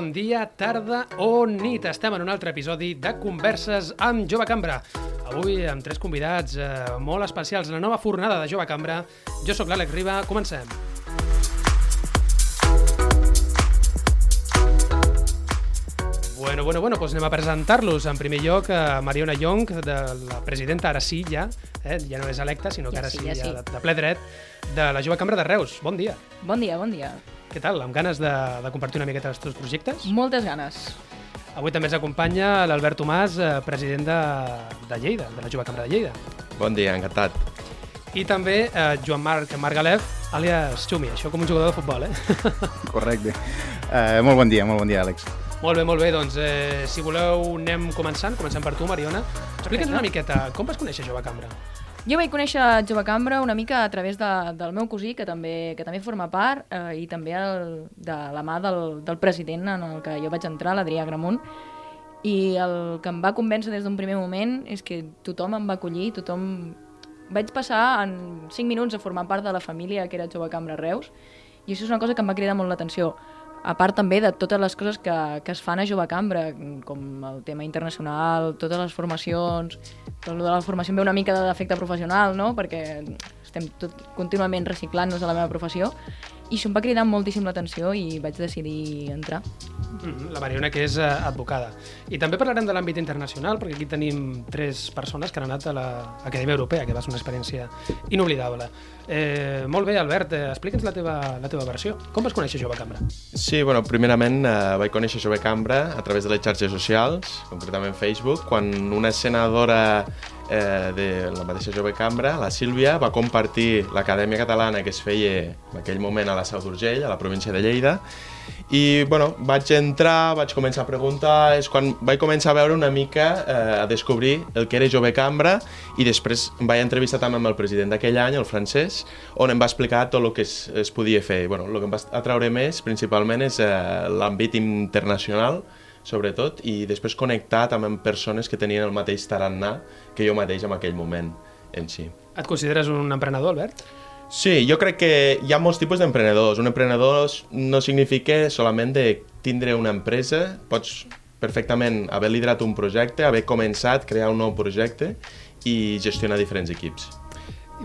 Bon dia, tarda o nit. Estem en un altre episodi de Converses amb Jove Cambra. Avui amb tres convidats eh, molt especials. La nova fornada de Jove Cambra. Jo sóc l'Àlex Riba. Comencem. Bueno, bueno, bueno, doncs anem a presentar-los. En primer lloc, a Mariona Young, de la presidenta, ara sí, ja, eh? ja no és electa, sinó que Ja ara sí, sí, ja ja sí. de, de ple dret, de la Jove Cambra de Reus. Bon dia. Bon dia, bon dia. Què tal? Amb ganes de, de compartir una miqueta els teus projectes? Moltes ganes. Avui també ens acompanya l'Albert Tomàs, eh, president de, de Lleida, de la Jove Cambra de Lleida. Bon dia, encantat. I també eh, Joan Marc Margalef, àlies Xumi, això com un jugador de futbol, eh? Correcte. Uh, molt bon dia, molt bon dia, Àlex. molt bé, molt bé, doncs eh, si voleu anem començant, comencem per tu, Mariona. Explica'ns una miqueta, com vas conèixer Jove Cambra? Jo vaig conèixer Jove Cambra una mica a través de, del meu cosí, que també, que també forma part, eh, i també el, de la mà del, del president en el que jo vaig entrar, l'Adrià Gramunt, i el que em va convèncer des d'un primer moment és que tothom em va acollir, tothom... Vaig passar en 5 minuts a formar part de la família que era Jove Cambra Reus, i això és una cosa que em va cridar molt l'atenció. A part també de totes les coses que, que es fan a Jove Cambra, com el tema internacional, totes les formacions, tot lo de la formació ve una mica de defecte professional, no? perquè estem tot, contínuament reciclant-nos a la meva professió, i això em va cridar moltíssim l'atenció i vaig decidir entrar. Mm -hmm, la Mariona, que és eh, advocada. I també parlarem de l'àmbit internacional, perquè aquí tenim tres persones que han anat a l'Acadèmia Europea, que va ser una experiència inoblidable. Eh, molt bé, Albert, eh, explica'ns la teva, la teva versió. Com vas conèixer Jove Cambra? Sí, bueno, primerament eh, vaig conèixer Jove Cambra a través de les xarxes socials, concretament Facebook, quan una senadora eh, de la mateixa Jove Cambra, la Sílvia, va compartir l'Acadèmia Catalana que es feia en aquell moment a la Seu d'Urgell, a la província de Lleida, i bueno, vaig entrar, vaig començar a preguntar, és quan vaig començar a veure una mica, eh, a descobrir el que era Jove Cambra i després em vaig entrevistar també amb el president d'aquell any, el francès, on em va explicar tot el que es, es podia fer. Bueno, el que em va atraure més principalment és eh, l'àmbit internacional, sobretot, i després connectar també amb persones que tenien el mateix tarannà que jo mateix en aquell moment en si. Et consideres un emprenedor, Albert? Sí, jo crec que hi ha molts tipus d'emprenedors. Un emprenedor no significa solament de tindre una empresa, pots perfectament haver liderat un projecte, haver començat, crear un nou projecte i gestionar diferents equips.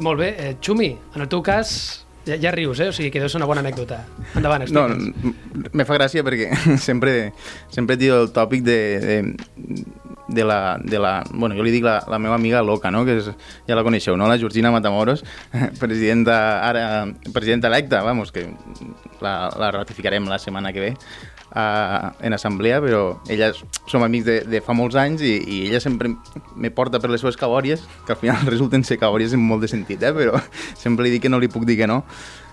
Molt bé, eh, Xumi, en el teu cas ja, ja rius, eh? O sigui que deu ser una bona anècdota. Endavant, No, explica'ns. me fa gràcia perquè sempre, sempre tiro el tòpic de, de, de, la, de la... Bueno, jo li dic la, la meva amiga loca, no? Que és, ja la coneixeu, no? La Georgina Matamoros, presidenta, ara, presidenta electa, vamos, que la, la ratificarem la setmana que ve uh, en assemblea, però elles som amics de, de fa molts anys i, i ella sempre me porta per les seves cabòries, que al final resulten ser cabòries en molt de sentit, eh? però sempre li dic que no li puc dir que no.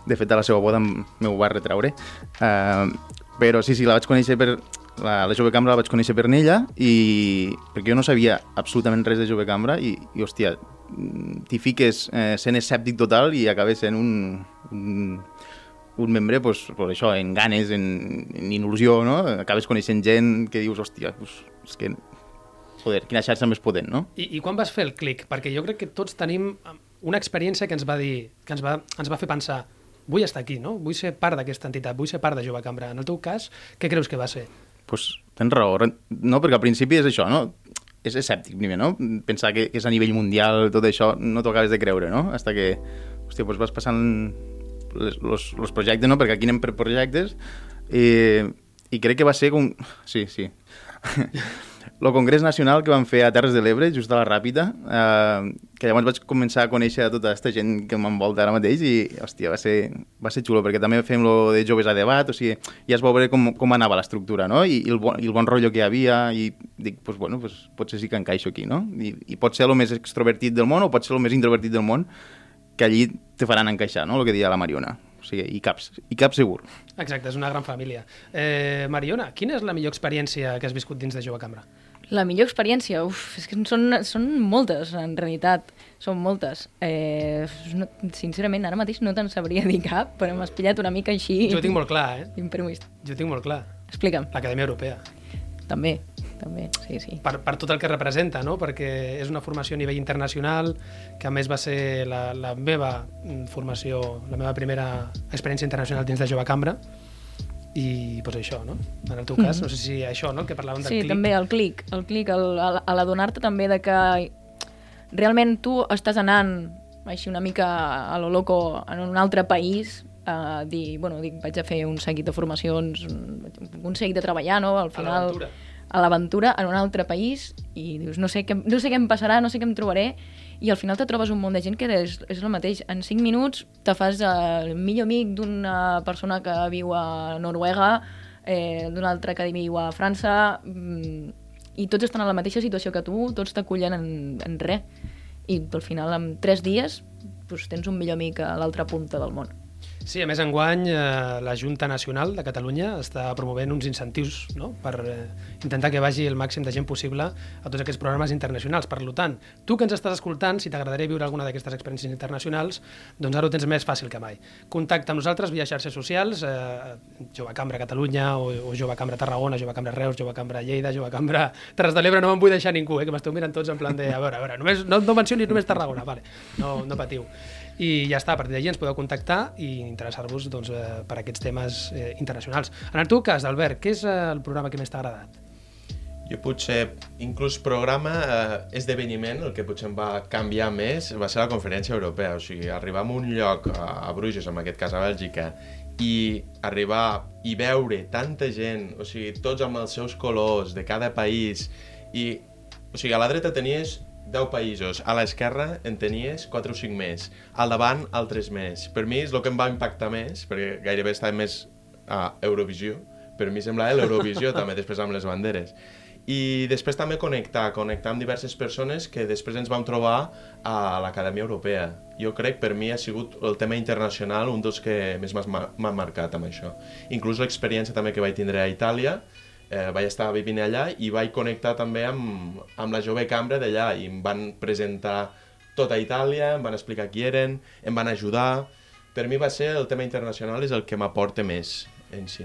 De fet, a la seva boda m'ho va retraure. Uh, però sí, sí, la vaig conèixer per... La, la Jove Cambra la vaig conèixer per ella i perquè jo no sabia absolutament res de Jove Cambra i, i hòstia, mm, t'hi fiques eh, sent escèptic total i acabes sent un, un, un membre, pues, pues això, en ganes, en, en il·lusió, no? Acabes coneixent gent que dius, hòstia, pues, és que... Joder, quina xarxa més potent, no? I, I quan vas fer el clic? Perquè jo crec que tots tenim eh, una experiència que ens va dir, que ens va, ens va fer pensar vull estar aquí, no? Vull ser part d'aquesta entitat, vull ser part de Jove Cambra. En el teu cas, què creus que va ser? Pues, tens raó, no? perquè al principi és això, no? És escèptic primer, no? Pensar que, que és a nivell mundial, tot això, no t'ho acabes de creure, no? Hasta que, hòstia, pues vas passant les, los, los projectes, no? Perquè aquí anem per projectes i, i crec que va ser com... Sí, sí. El Congrés Nacional que van fer a Terres de l'Ebre, just a la Ràpita, eh, que llavors vaig començar a conèixer tota aquesta gent que m'envolta ara mateix i, hòstia, va ser, va ser xulo, perquè també fem lo de joves a debat, o sigui, ja es va veure com, com anava l'estructura, no? I, i, el bon, I el bon rotllo que hi havia, i dic, pues, bueno, pues, potser sí que encaixo aquí, no? I, I pot ser el més extrovertit del món o pot ser el més introvertit del món, que allí te faran encaixar, no?, el que deia la Mariona. O sigui, i caps, i cap segur. Exacte, és una gran família. Eh, Mariona, quina és la millor experiència que has viscut dins de Jove Cambra? La millor experiència? Uf, és que són, són moltes, en realitat. Són moltes. Eh, no, sincerament, ara mateix no te'n sabria dir cap, però m'has pillat una mica així... Jo ho tinc molt clar, eh? Imprevist. Jo ho tinc molt clar. Explica'm. L'Acadèmia Europea. També, també, sí, sí. Per, per tot el que representa, no? Perquè és una formació a nivell internacional, que a més va ser la, la meva formació, la meva primera experiència internacional dins de Jove Cambra, i pues això, no? En el teu cas, Mhm. no sé si això, no? El que parlàvem del Sí, clic. també el clic, el clic, el, el, a l'adonar-te també de que realment tu estàs anant així una mica a lo loco en un altre país a dir, bueno, dic, vaig a fer un seguit de formacions, un, un seguit de treballar, no? Al A final, l'aventura. A l'aventura en un altre país i dius, no sé, què, no sé què em passarà, no sé què em trobaré i al final te trobes un munt de gent que és, és el mateix. En 5 minuts te fas el millor amic d'una persona que viu a Noruega, eh, d'un altre que viu a França, mm, i tots estan en la mateixa situació que tu, tots t'acullen en, en res. I al final, en 3 dies, doncs, tens un millor amic a l'altra punta del món. Sí, a més, enguany eh, la Junta Nacional de Catalunya està promovent uns incentius no? per eh, intentar que vagi el màxim de gent possible a tots aquests programes internacionals. Per tant, tu que ens estàs escoltant, si t'agradaria viure alguna d'aquestes experiències internacionals, doncs ara ho tens més fàcil que mai. Contacta amb nosaltres via xarxes socials, eh, Jove Cambra Catalunya, o, o Jove Cambra Tarragona, Jove Cambra Reus, Jove Cambra Lleida, Jove Cambra Terres de l'Ebre, no me'n vull deixar ningú, eh, que m'esteu mirant tots en plan de, a veure, a veure, només, no, no mencionis només Tarragona, vale. no, no patiu. I ja està, a partir d'allí ens podeu contactar i interessar-vos doncs, eh, per aquests temes eh, internacionals. En el teu cas, Albert, què és eh, el programa que més t'ha agradat? Jo potser, inclús programa, eh, esdeveniment, el que potser em va canviar més va ser la conferència europea. O sigui, arribar a un lloc, a, a Bruges, en aquest cas a Bèlgica, i arribar i veure tanta gent, o sigui, tots amb els seus colors, de cada país, i, o sigui, a la dreta tenies 10 països, a l'esquerra en tenies 4 o 5 més, al davant altres més. Per mi és el que em va impactar més, perquè gairebé estava més a Eurovisió, per mi semblava l'Eurovisió també, després amb les banderes. I després també connectar, connectar amb diverses persones que després ens vam trobar a l'Acadèmia Europea. Jo crec, per mi, ha sigut el tema internacional un dels que més m'ha m'ha marcat amb això. Inclús l'experiència també que vaig tindre a Itàlia, eh, vaig estar vivint allà i vaig connectar també amb, amb la jove cambra d'allà i em van presentar tota Itàlia, em van explicar qui eren, em van ajudar. Per mi va ser el tema internacional és el que m'aporta més en si.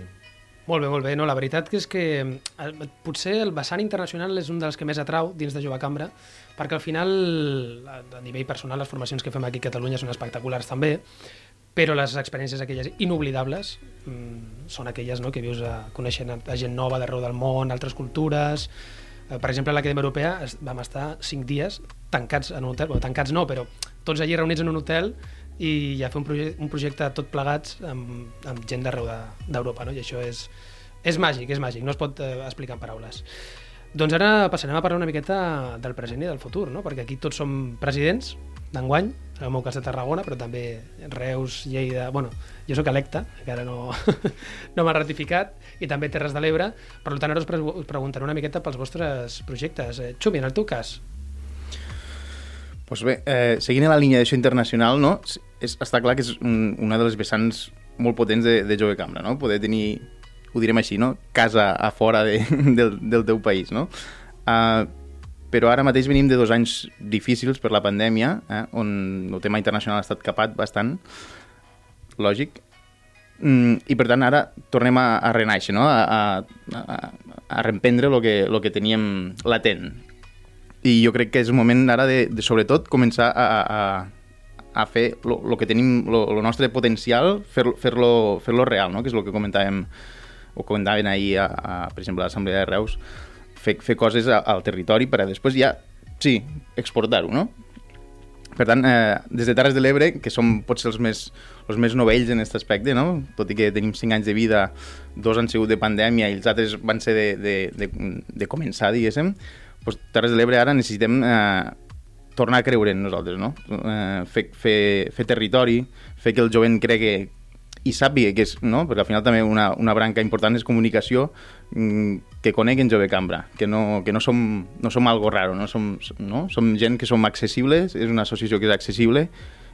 Molt bé, molt bé. No, la veritat que és que eh, potser el vessant internacional és un dels que més atrau dins de Jove Cambra, perquè al final, a a nivell personal, les formacions que fem aquí a Catalunya són espectaculars també, però les experiències aquelles inoblidables mm, són aquelles no, que vius a, coneixent a, a gent nova d'arreu del món, altres cultures... Eh, Per exemple, a l'Acadèmia Europea vam estar cinc dies tancats en un hotel, bueno, tancats no, però tots allí reunits en un hotel i a fer un, proje un projecte tot plegats amb, amb gent d'arreu de- d'Europa, no? i això és, és màgic, és màgic, no es pot eh, explicar en paraules. Doncs ara passarem a parlar una miqueta del present i del futur, no? perquè aquí tots som presidents d'enguany, en el meu cas de Tarragona, però també Reus, Lleida... Bueno, jo sóc electe, encara no, no m'ha ratificat, i també Terres de l'Ebre, per tant ara us, pre us preguntaré una miqueta pels vostres projectes. Eh, Xumi, en el teu cas, Pues bé, eh, seguint en la línia d'això internacional, no? És, està clar que és un, una de les vessants molt potents de, de Jove Cambra, no? Poder tenir, ho direm així, no? Casa a fora de, del, del teu país, no? Uh, però ara mateix venim de dos anys difícils per la pandèmia, eh? on el tema internacional ha estat capat bastant, lògic, Mm, I per tant ara tornem a, a renaixer, no? a, a, a, a reemprendre el que, lo que teníem latent. I jo crec que és un moment ara de, de sobretot, començar a, a, a fer el que tenim, el nostre potencial, fer-lo fer fer real, no? que és el que comentàvem o comentaven ahir, a, a, per exemple, a l'Assemblea de Reus, fer, fer coses al territori per a després ja, sí, exportar-ho, no? Per tant, eh, des de Terres de l'Ebre, que som potser els més, els més novells en aquest aspecte, no? tot i que tenim 5 anys de vida, dos han sigut de pandèmia i els altres van ser de, de, de, de començar, diguéssim, doncs Terres de l'Ebre ara necessitem eh, tornar a creure en nosaltres, no? Eh, fer, fer, fer territori, fer que el jovent cregui i sàpiga que és, no? perquè al final també una, una branca important és comunicació, mm, que coneguen Jove Cambra, que no, que no, som, no som algo raro, no? Som, no? som gent que som accessibles, és una associació que és accessible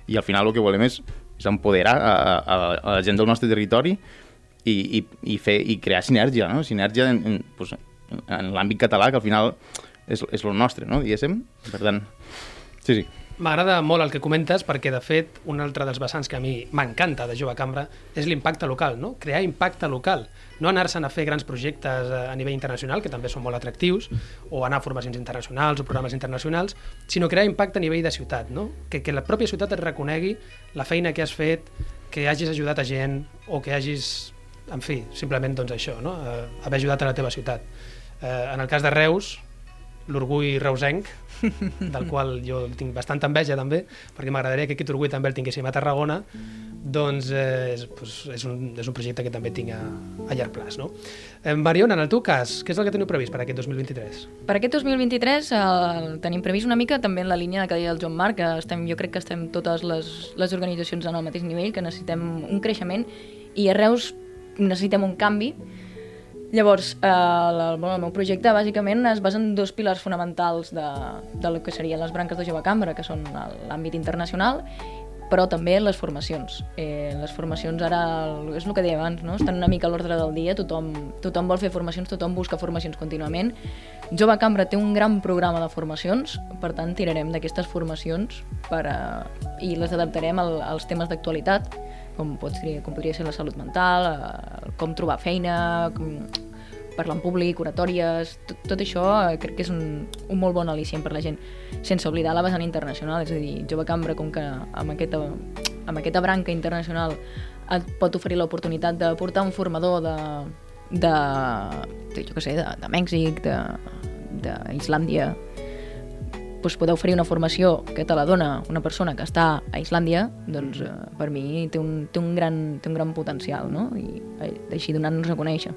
i al final el que volem és, és empoderar a, a, a la gent del nostre territori i, i, i, fer, i crear sinergia, no? sinergia en, en, pues, en l'àmbit català, que al final és, és el nostre, no? diguéssim. Per tant, sí, sí. M'agrada molt el que comentes perquè, de fet, un altre dels vessants que a mi m'encanta de Jove Cambra és l'impacte local, no? crear impacte local. No anar-se'n a fer grans projectes a nivell internacional, que també són molt atractius, o anar a formacions internacionals o programes internacionals, sinó crear impacte a nivell de ciutat, no? que, que la pròpia ciutat et reconegui la feina que has fet, que hagis ajudat a gent o que hagis, en fi, simplement doncs això, no? eh, haver ajudat a la teva ciutat. Eh, en el cas de Reus, l'orgull reusenc, del qual jo tinc bastanta enveja també, perquè m'agradaria que aquest orgull també el tinguéssim a Tarragona, doncs eh, és, doncs, és, un, és un projecte que també tinc a, a llarg plaç. No? Eh, Mariona, en el teu cas, què és el que teniu previst per aquest 2023? Per aquest 2023 el tenim previst una mica també en la línia que deia el Joan Marc, que estem, jo crec que estem totes les, les organitzacions en el mateix nivell, que necessitem un creixement i a Reus necessitem un canvi, Llavors, eh, el, el meu projecte bàsicament es basa en dos pilars fonamentals de, de lo que serien les branques de Jove Cambra, que són l'àmbit internacional, però també les formacions. Eh, les formacions ara, és el que deia abans, no? estan una mica a l'ordre del dia, tothom, tothom vol fer formacions, tothom busca formacions contínuament. Jove Cambra té un gran programa de formacions, per tant tirarem d'aquestes formacions per, eh, i les adaptarem al, als temes d'actualitat, com, pot ser, com podria ser la salut mental, eh, com trobar feina, com parlar en públic, oratòries, tot, tot això eh, crec que és un, un molt bon al·licient per la gent, sense oblidar la vessant internacional, és a dir, Jove Cambra, com que amb aquesta, amb aquesta branca internacional et pot oferir l'oportunitat de portar un formador de, de, de jo què sé, de, de Mèxic, d'Islàndia, doncs poder oferir una formació que te la dona una persona que està a Islàndia, doncs eh, per mi té un, té un, gran, té un gran potencial, no? I eh, així donar-nos a conèixer.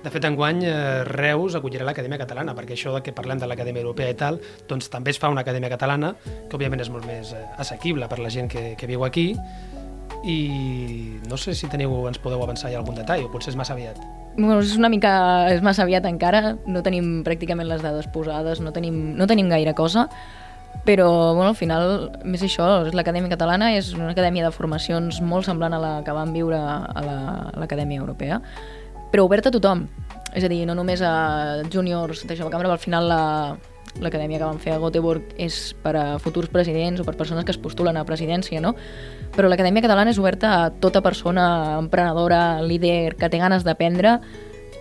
De fet, enguany eh, Reus acollirà l'Acadèmia Catalana, perquè això de que parlem de l'Acadèmia Europea i tal, doncs també es fa una Acadèmia Catalana, que òbviament és molt més eh, assequible per la gent que, que viu aquí, i no sé si teniu, ens podeu avançar ja algun detall, o potser és massa aviat. Bueno, és una mica és massa aviat encara, no tenim pràcticament les dades posades, no tenim, no tenim gaire cosa, però bueno, al final més això, l'Acadèmia Catalana és una acadèmia de formacions molt semblant a la que vam viure a l'Acadèmia la, Europea, però oberta a tothom. És a dir, no només a júniors de Jove Cambra, al final la, l'acadèmia que vam fer a Göteborg és per a futurs presidents o per persones que es postulen a presidència, no? Però l'Acadèmia Catalana és oberta a tota persona emprenedora, líder, que té ganes d'aprendre.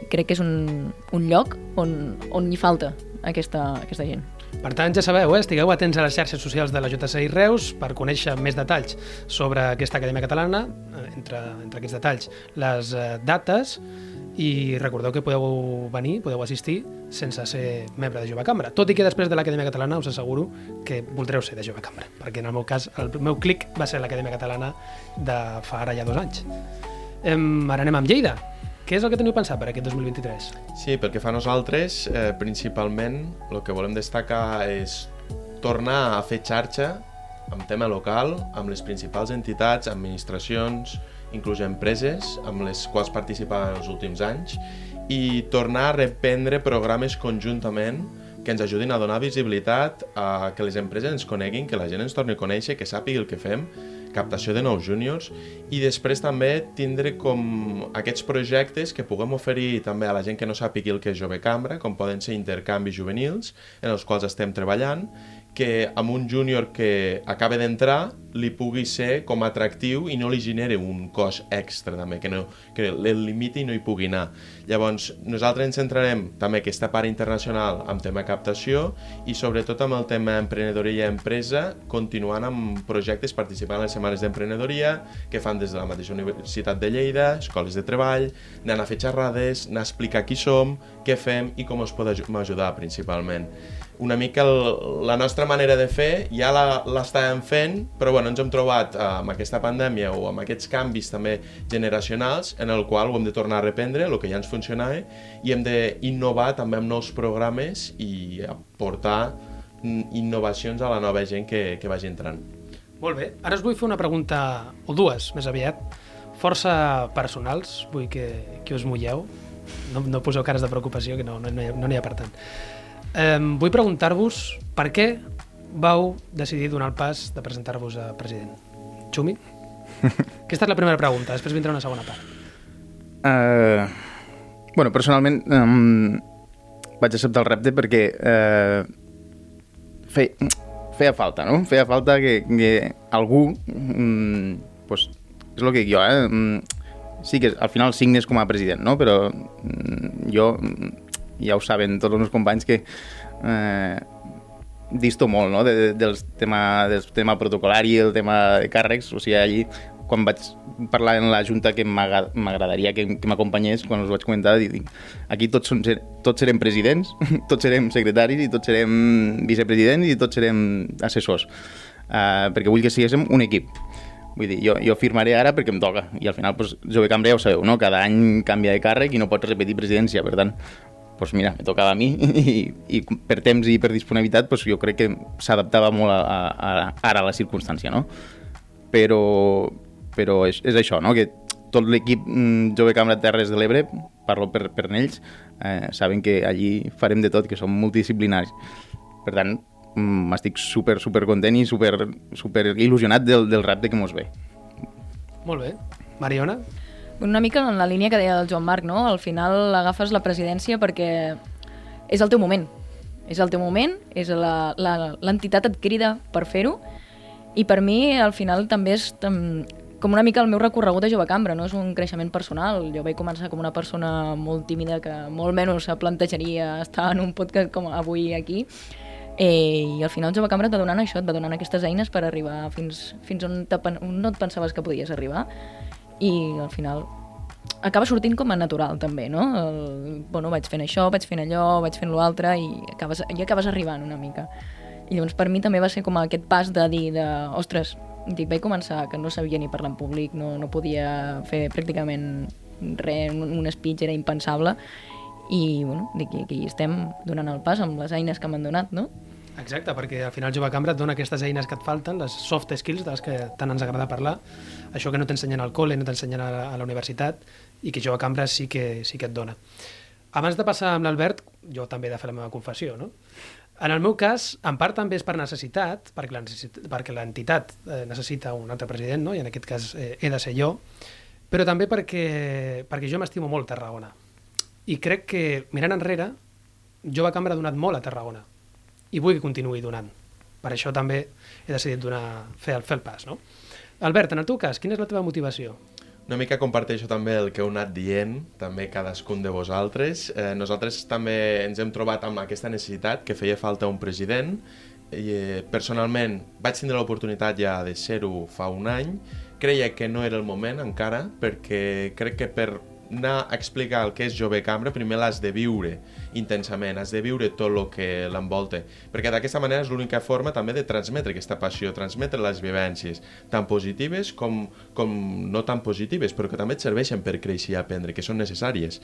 Crec que és un, un lloc on, on hi falta aquesta, aquesta gent. Per tant, ja sabeu, eh? estigueu atents a les xarxes socials de la JCI Reus per conèixer més detalls sobre aquesta Acadèmia Catalana, eh, entre, entre aquests detalls, les eh, dates, i recordeu que podeu venir, podeu assistir sense ser membre de Jove Cambra. Tot i que després de l'Acadèmia Catalana us asseguro que voldreu ser de Jove Cambra, perquè en el meu cas el meu clic va ser l'Acadèmia Catalana de fa ara ja dos anys. Em, ara anem amb Lleida. Què és el que teniu pensat per aquest 2023? Sí, pel que fa a nosaltres, eh, principalment el que volem destacar és tornar a fer xarxa amb tema local, amb les principals entitats, administracions, inclús empreses amb les quals participàvem els últims anys i tornar a reprendre programes conjuntament que ens ajudin a donar visibilitat, a que les empreses ens coneguin, que la gent ens torni a conèixer, que sàpigui el que fem, captació de nous júniors i després també tindre com aquests projectes que puguem oferir també a la gent que no sàpigui el que és Jove Cambra, com poden ser intercanvis juvenils, en els quals estem treballant, que amb un júnior que acaba d'entrar li pugui ser com atractiu i no li genere un cost extra també, que, no, que el limiti i no hi pugui anar. Llavors, nosaltres ens centrarem també aquesta part internacional amb tema captació i sobretot amb el tema emprenedoria i empresa, continuant amb projectes participant a les setmanes d'emprenedoria que fan des de la mateixa Universitat de Lleida, escoles de treball, anant a fer xerrades, anar a explicar qui som, què fem i com us podem ajudar principalment una mica el, la nostra manera de fer ja l'estàvem fent, però bueno, ens hem trobat eh, amb aquesta pandèmia o amb aquests canvis també generacionals en el qual ho hem de tornar a reprendre, el que ja ens funcionava, i hem d'innovar també amb nous programes i aportar innovacions a la nova gent que, que vagi entrant. Molt bé. Ara us vull fer una pregunta, o dues més aviat, força personals, vull que, que us mulleu. No, no poseu cares de preocupació, que no n'hi no, no, no ha per tant. Eh, vull preguntar-vos per què vau decidir donar el pas de presentar-vos a president? Xumi? Aquesta és la primera pregunta, després vindrà una segona part. Uh, bueno, personalment um, vaig acceptar el repte perquè uh, fe, feia falta, no? Feia falta que, que algú, um, pues, és el que dic jo, eh? Um, sí que al final signes com a president, no? Però um, jo, ja ho saben tots els meus companys, que eh, disto molt no? de, de, del, tema, del tema protocolari, el tema de càrrecs, o sigui, allí quan vaig parlar en la junta que m'agradaria que, que m'acompanyés, quan us vaig comentar, dic, aquí tots, som, tots serem presidents, tots serem secretaris i tots serem vicepresidents i tots serem assessors, uh, perquè vull que siguéssim un equip. Vull dir, jo, jo firmaré ara perquè em toca, i al final, doncs, Jove Cambra ja ho sabeu, no? cada any canvia de càrrec i no pots repetir presidència, per tant, doncs mira, me tocava a mi i, i per temps i per disponibilitat doncs jo crec que s'adaptava molt a, a, a, ara a la circumstància, no? Però, però és, és això, no? que tot l'equip mm, Jove Cambra Terres de l'Ebre, parlo per, per ells, eh, saben que allí farem de tot, que som multidisciplinaris. Per tant, mm, m'estic super, super content i super, super il·lusionat del, del repte que mos ve. Molt bé. Mariona? Una mica en la línia que deia el Joan Marc, no? Al final agafes la presidència perquè és el teu moment. És el teu moment, és l'entitat et crida per fer-ho i per mi al final també és com una mica el meu recorregut de jove cambra, no és un creixement personal. Jo vaig començar com una persona molt tímida que molt menys se plantejaria estar en un podcast com avui aquí, eh, i al final Jove Cambra et va donant això, et va donant aquestes eines per arribar fins, fins on, on no et pensaves que podies arribar i al final acaba sortint com a natural també, no? El, bueno, vaig fent això, vaig fent allò, vaig fent l'altre i acabes, i acabes arribant una mica. I llavors per mi també va ser com aquest pas de dir de, ostres, dic, vaig començar que no sabia ni parlar en públic, no, no podia fer pràcticament res, un, speech era impensable i bueno, dic, aquí estem donant el pas amb les eines que m'han donat, no? Exacte, perquè al final Jove Cambra et dona aquestes eines que et falten, les soft skills de les que tant ens agrada parlar, això que no t'ensenyen al col·le, no t'ensenyen a, a la universitat, i que Jove Cambra sí que, sí que et dona. Abans de passar amb l'Albert, jo també he de fer la meva confessió, no? En el meu cas, en part també és per necessitat, perquè l'entitat eh, necessita un altre president, no? i en aquest cas eh, he de ser jo, però també perquè, perquè jo m'estimo molt Tarragona. I crec que, mirant enrere, Jove Cambra ha donat molt a Tarragona i vull que continuï donant. Per això també he decidit donar, fer, el, fer el pas. No? Albert, en el teu cas, quina és la teva motivació? Una mica comparteixo també el que heu anat dient, també cadascun de vosaltres. Eh, nosaltres també ens hem trobat amb aquesta necessitat que feia falta un president. I, eh, personalment vaig tindre l'oportunitat ja de ser-ho fa un any. Creia que no era el moment encara, perquè crec que per anar a explicar el que és Jove Cambra, primer l'has de viure intensament, has de viure tot el que l'envolta, perquè d'aquesta manera és l'única forma també de transmetre aquesta passió, transmetre les vivències, tant positives com, com no tan positives, però que també et serveixen per créixer i aprendre, que són necessàries.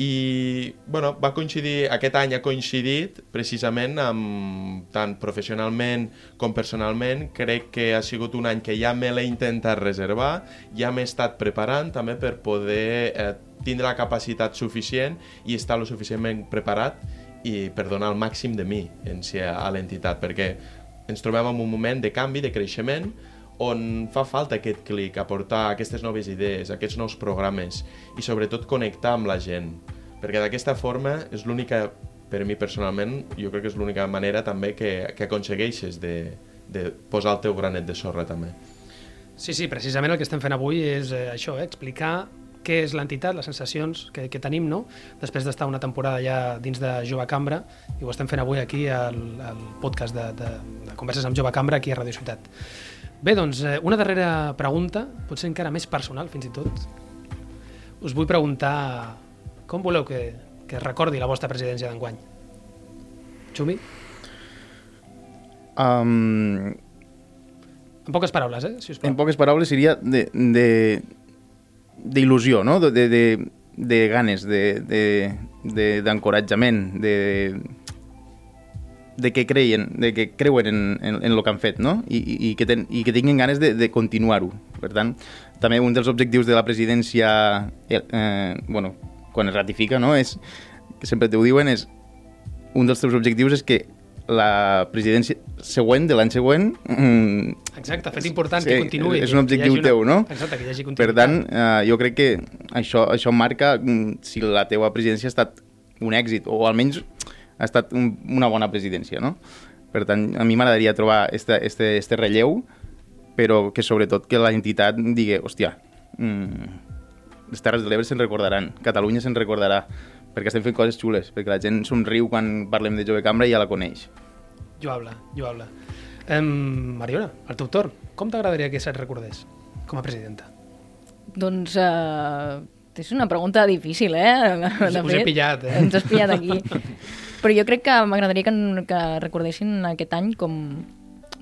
I, bueno, va coincidir, aquest any ha coincidit precisament amb, tant professionalment com personalment, crec que ha sigut un any que ja me l'he intentat reservar, ja m'he estat preparant també per poder eh, tindre la capacitat suficient i estar lo suficientment preparat i per donar el màxim de mi en si a l'entitat, perquè ens trobem en un moment de canvi, de creixement, on fa falta aquest clic, aportar aquestes noves idees, aquests nous programes i sobretot connectar amb la gent, perquè d'aquesta forma és l'única, per mi personalment, jo crec que és l'única manera també que, que aconsegueixes de, de posar el teu granet de sorra també. Sí, sí, precisament el que estem fent avui és eh, això, eh, explicar què és l'entitat, les sensacions que, que tenim, no? després d'estar una temporada ja dins de Jove Cambra, i ho estem fent avui aquí al, al podcast de, de, de Converses amb Jove Cambra aquí a Radio Ciutat. Bé, doncs, eh, una darrera pregunta, potser encara més personal fins i tot. Us vull preguntar com voleu que, que recordi la vostra presidència d'enguany? Xumi? Um... En poques paraules, eh? Si us plau. En poques paraules seria de, de, d'il·lusió, no? de, de, de ganes, d'encoratjament, de, de, de que creien, de que creuen en, en, en el que han fet, no? I, i, que, ten, i que tinguin ganes de, de continuar-ho. Per tant, també un dels objectius de la presidència, eh, eh, bueno, quan es ratifica, no? és, que sempre t'ho diuen, és un dels teus objectius és que la presidència següent, de l'any següent... Mm, Exacte, fet important sí, que continuï. És un objectiu una... teu, no? Exacte, que hi hagi Per continuïtat. tant, eh, jo crec que això, això marca mm, si la teua presidència ha estat un èxit, o almenys ha estat un, una bona presidència, no? Per tant, a mi m'agradaria trobar este, este, este relleu, però que sobretot que la entitat digui, hòstia, mm, les Terres de l'Ebre se'n recordaran, Catalunya se'n recordarà, perquè estem fent coses xules, perquè la gent somriu quan parlem de Jove Cambra i ja la coneix. Lloable, lloable. Um, Mariona, el teu torn. Com t'agradaria que se't recordés com a presidenta? Doncs uh, és una pregunta difícil, eh? Us- us he pillat, eh? Ens has pillat aquí. Però jo crec que m'agradaria que, que recordessin aquest any com,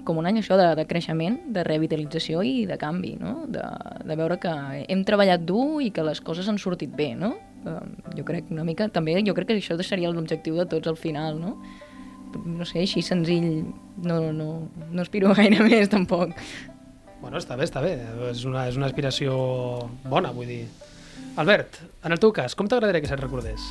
com un any això de, de creixement, de revitalització i de canvi, no? De, de veure que hem treballat dur i que les coses han sortit bé, no? Uh, jo crec una mica, també jo crec que això seria l'objectiu de tots al final, no? No sé, així senzill, no, no, no aspiro gaire més tampoc. Bueno, està bé, està bé. És una, és una aspiració bona, vull dir. Albert, en el teu cas, com t'agradaria que se't recordés?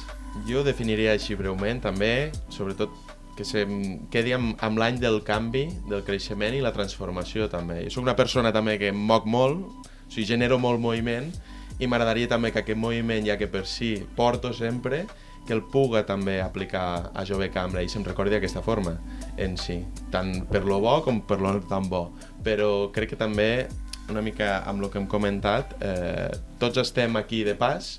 Jo definiria així breument, també, sobretot que se quedi amb, amb l'any del canvi, del creixement i la transformació, també. Jo soc una persona també que em moc molt, o sigui, genero molt moviment, i m'agradaria també que aquest moviment, ja que per si porto sempre, que el puga també aplicar a Jove Cambra i se'm recordi d'aquesta forma en si, tant per lo bo com per lo tan bo. Però crec que també, una mica amb el que hem comentat, eh, tots estem aquí de pas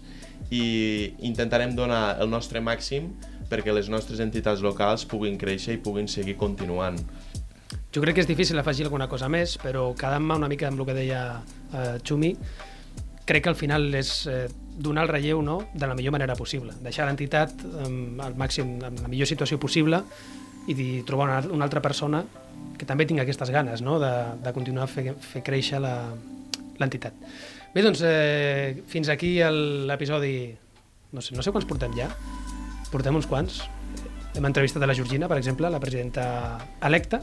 i intentarem donar el nostre màxim perquè les nostres entitats locals puguin créixer i puguin seguir continuant. Jo crec que és difícil afegir alguna cosa més, però quedant-me una mica amb el que deia eh, Xumi, crec que al final és eh, donar el relleu no? de la millor manera possible. Deixar l'entitat al màxim, en la millor situació possible i trobar una, una altra persona que també tingui aquestes ganes no? de, de continuar fer, fer créixer l'entitat. Bé, doncs, eh, fins aquí l'episodi... No sé, no sé quants portem ja. Portem uns quants. Hem entrevistat a la Georgina, per exemple, la presidenta electa,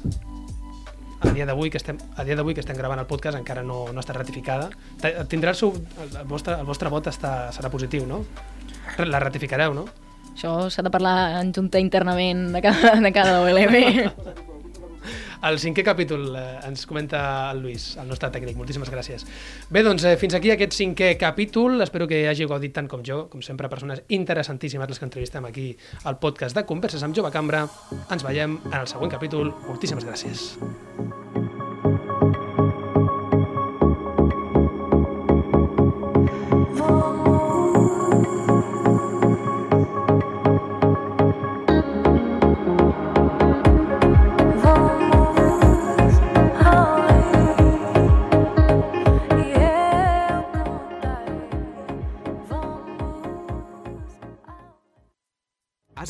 a dia d'avui que estem a dia d'avui que estem gravant el podcast encara no, no està ratificada. Tindrà el, seu, el, vostre, el vostre vot està, serà positiu, no? La ratificareu, no? Això s'ha de parlar en junta internament de cada, de cada OLM. El cinquè capítol eh, ens comenta el Lluís, el nostre tècnic. Moltíssimes gràcies. Bé, doncs eh, fins aquí aquest cinquè capítol. Espero que hagi gaudit tant com jo. Com sempre, persones interessantíssimes les que entrevistem aquí al podcast de Converses amb Jove Cambra. Ens veiem en el següent capítol. Moltíssimes gràcies.